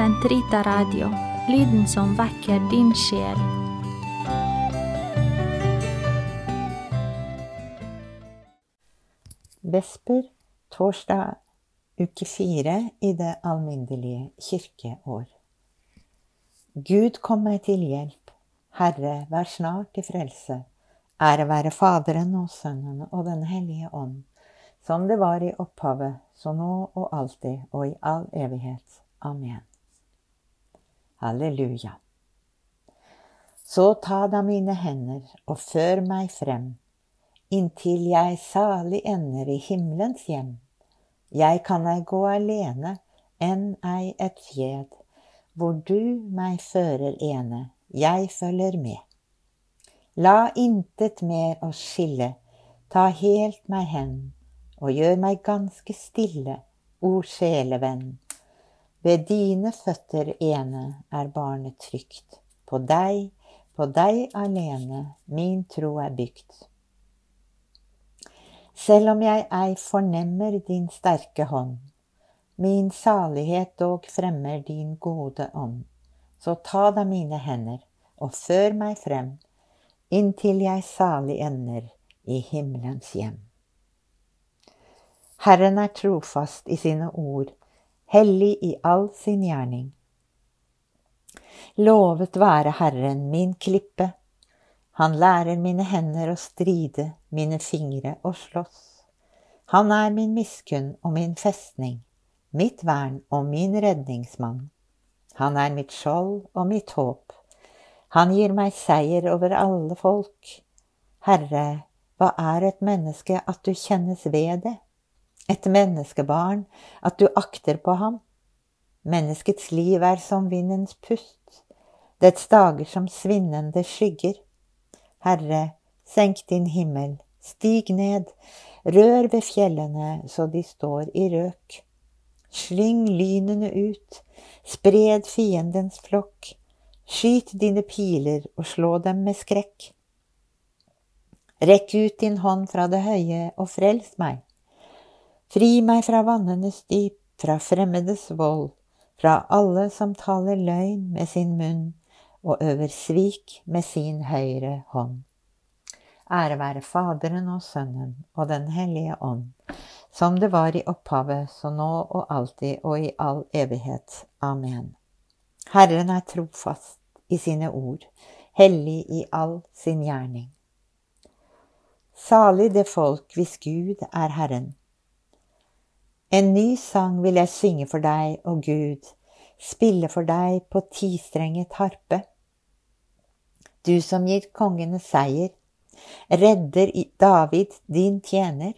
Sentrita Radio, lyden som vekker din sjel. Vesper, torsdag, uke fire i det alminnelige kirkeår. Gud kom meg til hjelp, Herre, vær snart til frelse. Ære være Faderen og Sønnen og Den hellige ånd, som det var i opphavet, så nå og alltid og i all evighet. Amen. Halleluja. Så ta da mine hender og før meg frem inntil jeg salig ender i himmelens hjem. Jeg kan ei gå alene, enn ei et fjed, hvor du meg fører ene, jeg følger med. La intet mer oss skille, ta helt meg hen, og gjør meg ganske stille, o sjelevenn. Ved dine føtter ene er barnet trygt, på deg, på deg alene min tro er bygt. Selv om jeg ei fornemmer din sterke hånd, min salighet dog fremmer din gode ånd, så ta da mine hender og før meg frem, inntil jeg salig ender i himmelens hjem. Herren er trofast i sine ord, hellig i all sin gjerning. Lovet være Herren min klippe, han lærer mine hender å stride, mine fingre å slåss. Han er min miskunn og min festning, mitt vern og min redningsmann. Han er mitt skjold og mitt håp. Han gir meg seier over alle folk. Herre, hva er et menneske at du kjennes ved det? Et menneskebarn, at du akter på ham? Menneskets liv er som vindens pust, dets dager som svinnende skygger. Herre, senk din himmel, stig ned, rør ved fjellene så de står i røk. Slyng lynene ut, spred fiendens flokk, skyt dine piler og slå dem med skrekk. Rekk ut din hånd fra det høye og frels meg. Fri meg fra vannenes dyp, fra fremmedes vold, fra alle som taler løgn med sin munn og øver svik med sin høyre hånd. Ære være Faderen og Sønnen og Den hellige ånd, som det var i opphavet, så nå og alltid og i all evighet. Amen. Herren er trofast i sine ord, hellig i all sin gjerning. Salig det folk hvis Gud er Herren. En ny sang vil jeg synge for deg, å Gud, spille for deg på tistrenget harpe. Du som gir kongene seier, redder David din tjener.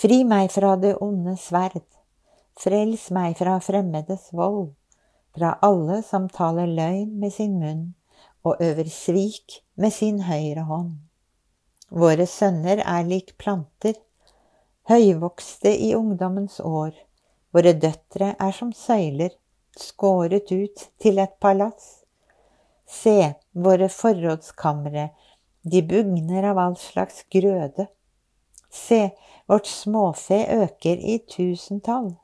Fri meg fra det onde sverd, frels meg fra fremmedes vold, fra alle som taler løgn med sin munn og øver svik med sin høyre hånd. Våre sønner er lik planter, høyvokste i ungdommens år, våre døtre er som søyler, skåret ut til et palass. Se, våre forrådskamre, de bugner av all slags grøde. Se, vårt småfe øker i tusentall.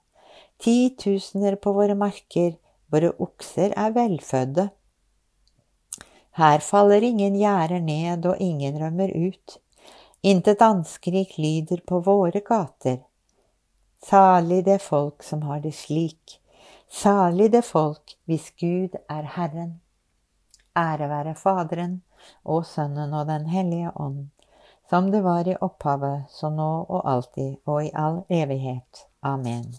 Titusener på våre marker, våre okser er velfødde. Her faller ingen gjerder ned og ingen rømmer ut. Intet anskrik lyder på våre gater. Salig det folk som har det slik, salig det folk hvis Gud er Herren. Ære være Faderen og Sønnen og Den hellige ånd, som det var i opphavet, så nå og alltid og i all evighet. Amen.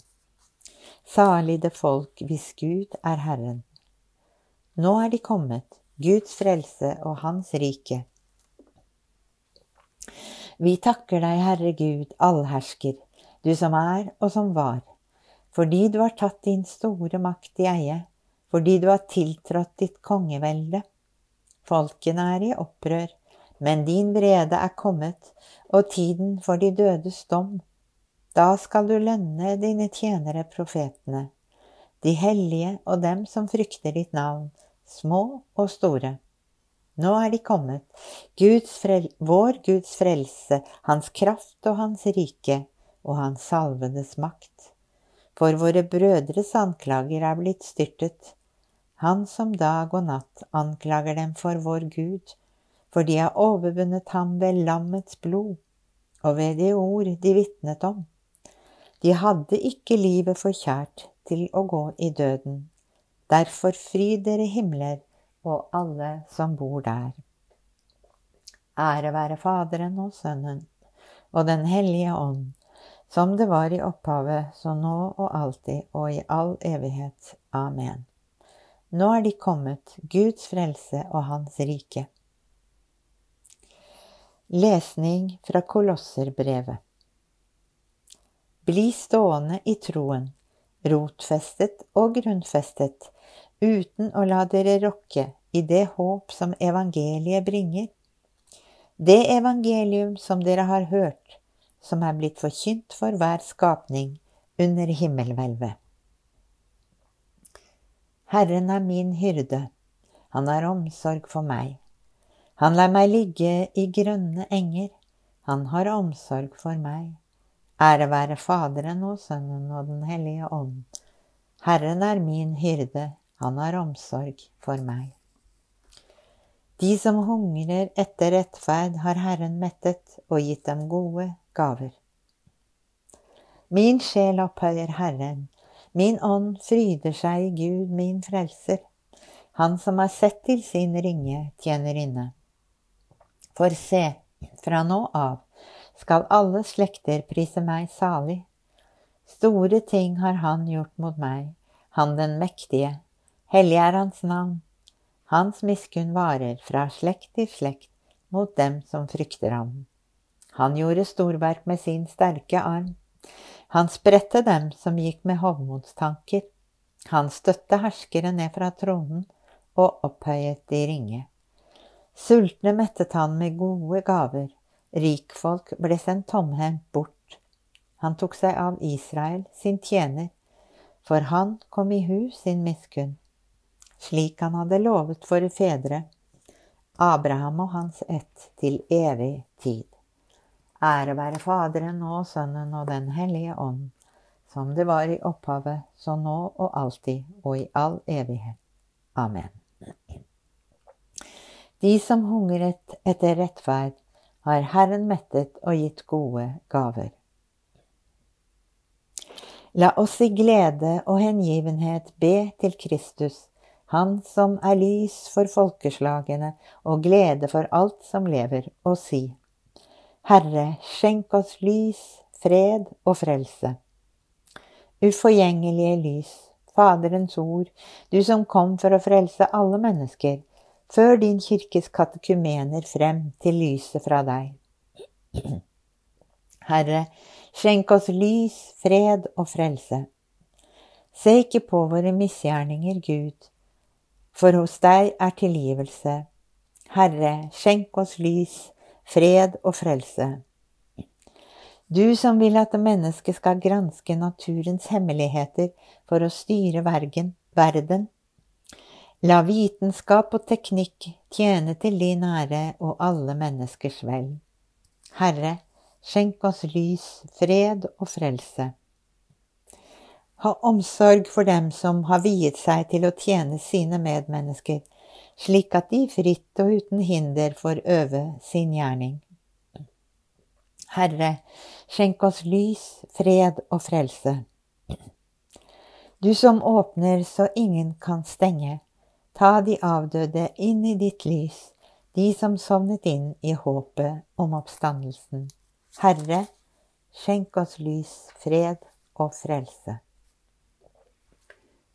Salig det folk hvis Gud er Herren. Nå er de kommet, Guds frelse og Hans rike. Vi takker deg, Herre Gud, allhersker, du som er og som var, fordi du har tatt din store makt i eie, fordi du har tiltrådt ditt kongevelde. Folkene er i opprør, men din vrede er kommet, og tiden for de dødes dom. Da skal du lønne dine tjenere profetene, de hellige og dem som frykter ditt navn, små og store. Nå er de kommet, Guds vår Guds frelse, Hans kraft og Hans rike og Hans salvedes makt. for våre brødres anklager er blitt styrtet. Han som dag og natt anklager dem for vår Gud, for de har overvunnet ham ved lammets blod og ved de ord de vitnet om. De hadde ikke livet for kjært til å gå i døden. Derfor fry dere himler og alle som bor der. Ære være Faderen og Sønnen og Den hellige ånd, som det var i opphavet, så nå og alltid og i all evighet. Amen. Nå er de kommet, Guds frelse og Hans rike. Lesning fra Kolosserbrevet. Bli stående i troen, rotfestet og grunnfestet, uten å la dere rokke i det håp som evangeliet bringer. Det evangelium som dere har hørt, som er blitt forkynt for hver skapning under himmelhvelvet. Herren er min hyrde, han har omsorg for meg. Han lar meg ligge i grønne enger, han har omsorg for meg. Ære være Faderen og Sønnen og Den hellige ånd. Herren er min hyrde, han har omsorg for meg. De som hungrer etter rettferd, har Herren mettet og gitt dem gode gaver. Min sjel opphøyer Herren, min ånd fryder seg i Gud, min frelser, han som har sett til sin ringe tjenerinne. For se, fra nå av skal alle slekter prise meg salig. Store ting har han gjort mot meg, han den mektige. Hellig er hans navn. Hans miskunn varer fra slekt til slekt mot dem som frykter ham. Han gjorde storverk med sin sterke arm. Han spredte dem som gikk med hovmodstanker. Han støtte herskere ned fra tronen og opphøyet de ringe. Sultne mettet han med gode gaver, rikfolk ble sendt tomhendt bort. Han tok seg av Israel, sin tjener, for han kom i hu sin miskunn, slik han hadde lovet våre fedre, Abraham og hans ett, til evig tid. Ære være Faderen og Sønnen og Den hellige ånd, som det var i opphavet, så nå og alltid og i all evighet. Amen. De som hungret etter rettferd, har Herren mettet og gitt gode gaver. La oss i glede og hengivenhet be til Kristus, Han som er lys for folkeslagene og glede for alt som lever, og si, Herre, skjenk oss lys, fred og frelse. Uforgjengelige lys, Faderens ord, du som kom for å frelse alle mennesker, før din kirkes katekumener frem til lyset fra deg. Herre, skjenk oss lys, fred og frelse. Se ikke på våre misgjerninger, Gud, for hos deg er tilgivelse. Herre, skjenk oss lys, fred og frelse. Du som vil at mennesket skal granske naturens hemmeligheter for å styre verden, La vitenskap og teknikk tjene til din ære og alle menneskers vel. Herre, skjenk oss lys, fred og frelse. Ha omsorg for dem som har viet seg til å tjene sine medmennesker, slik at de fritt og uten hinder får øve sin gjerning. Herre, skjenk oss lys, fred og frelse. Du som åpner så ingen kan stenge, Ta de avdøde inn i ditt lys, de som sovnet inn i håpet om oppstandelsen. Herre, skjenk oss lys, fred og frelse.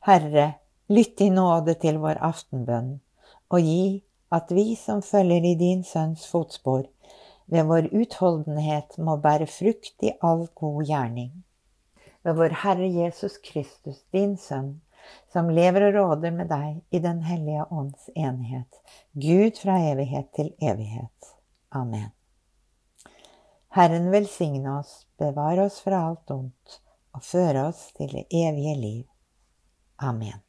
Herre, lytt i nåde til vår aftenbønn, og gi at vi som følger i din Sønns fotspor, ved vår utholdenhet må bære frukt i all god gjerning. ved vår Herre Jesus Kristus, din Sønn, som lever og råder med deg i Den hellige ånds enhet, Gud fra evighet til evighet. Amen. Herren velsigne oss, bevare oss fra alt ondt og føre oss til det evige liv. Amen.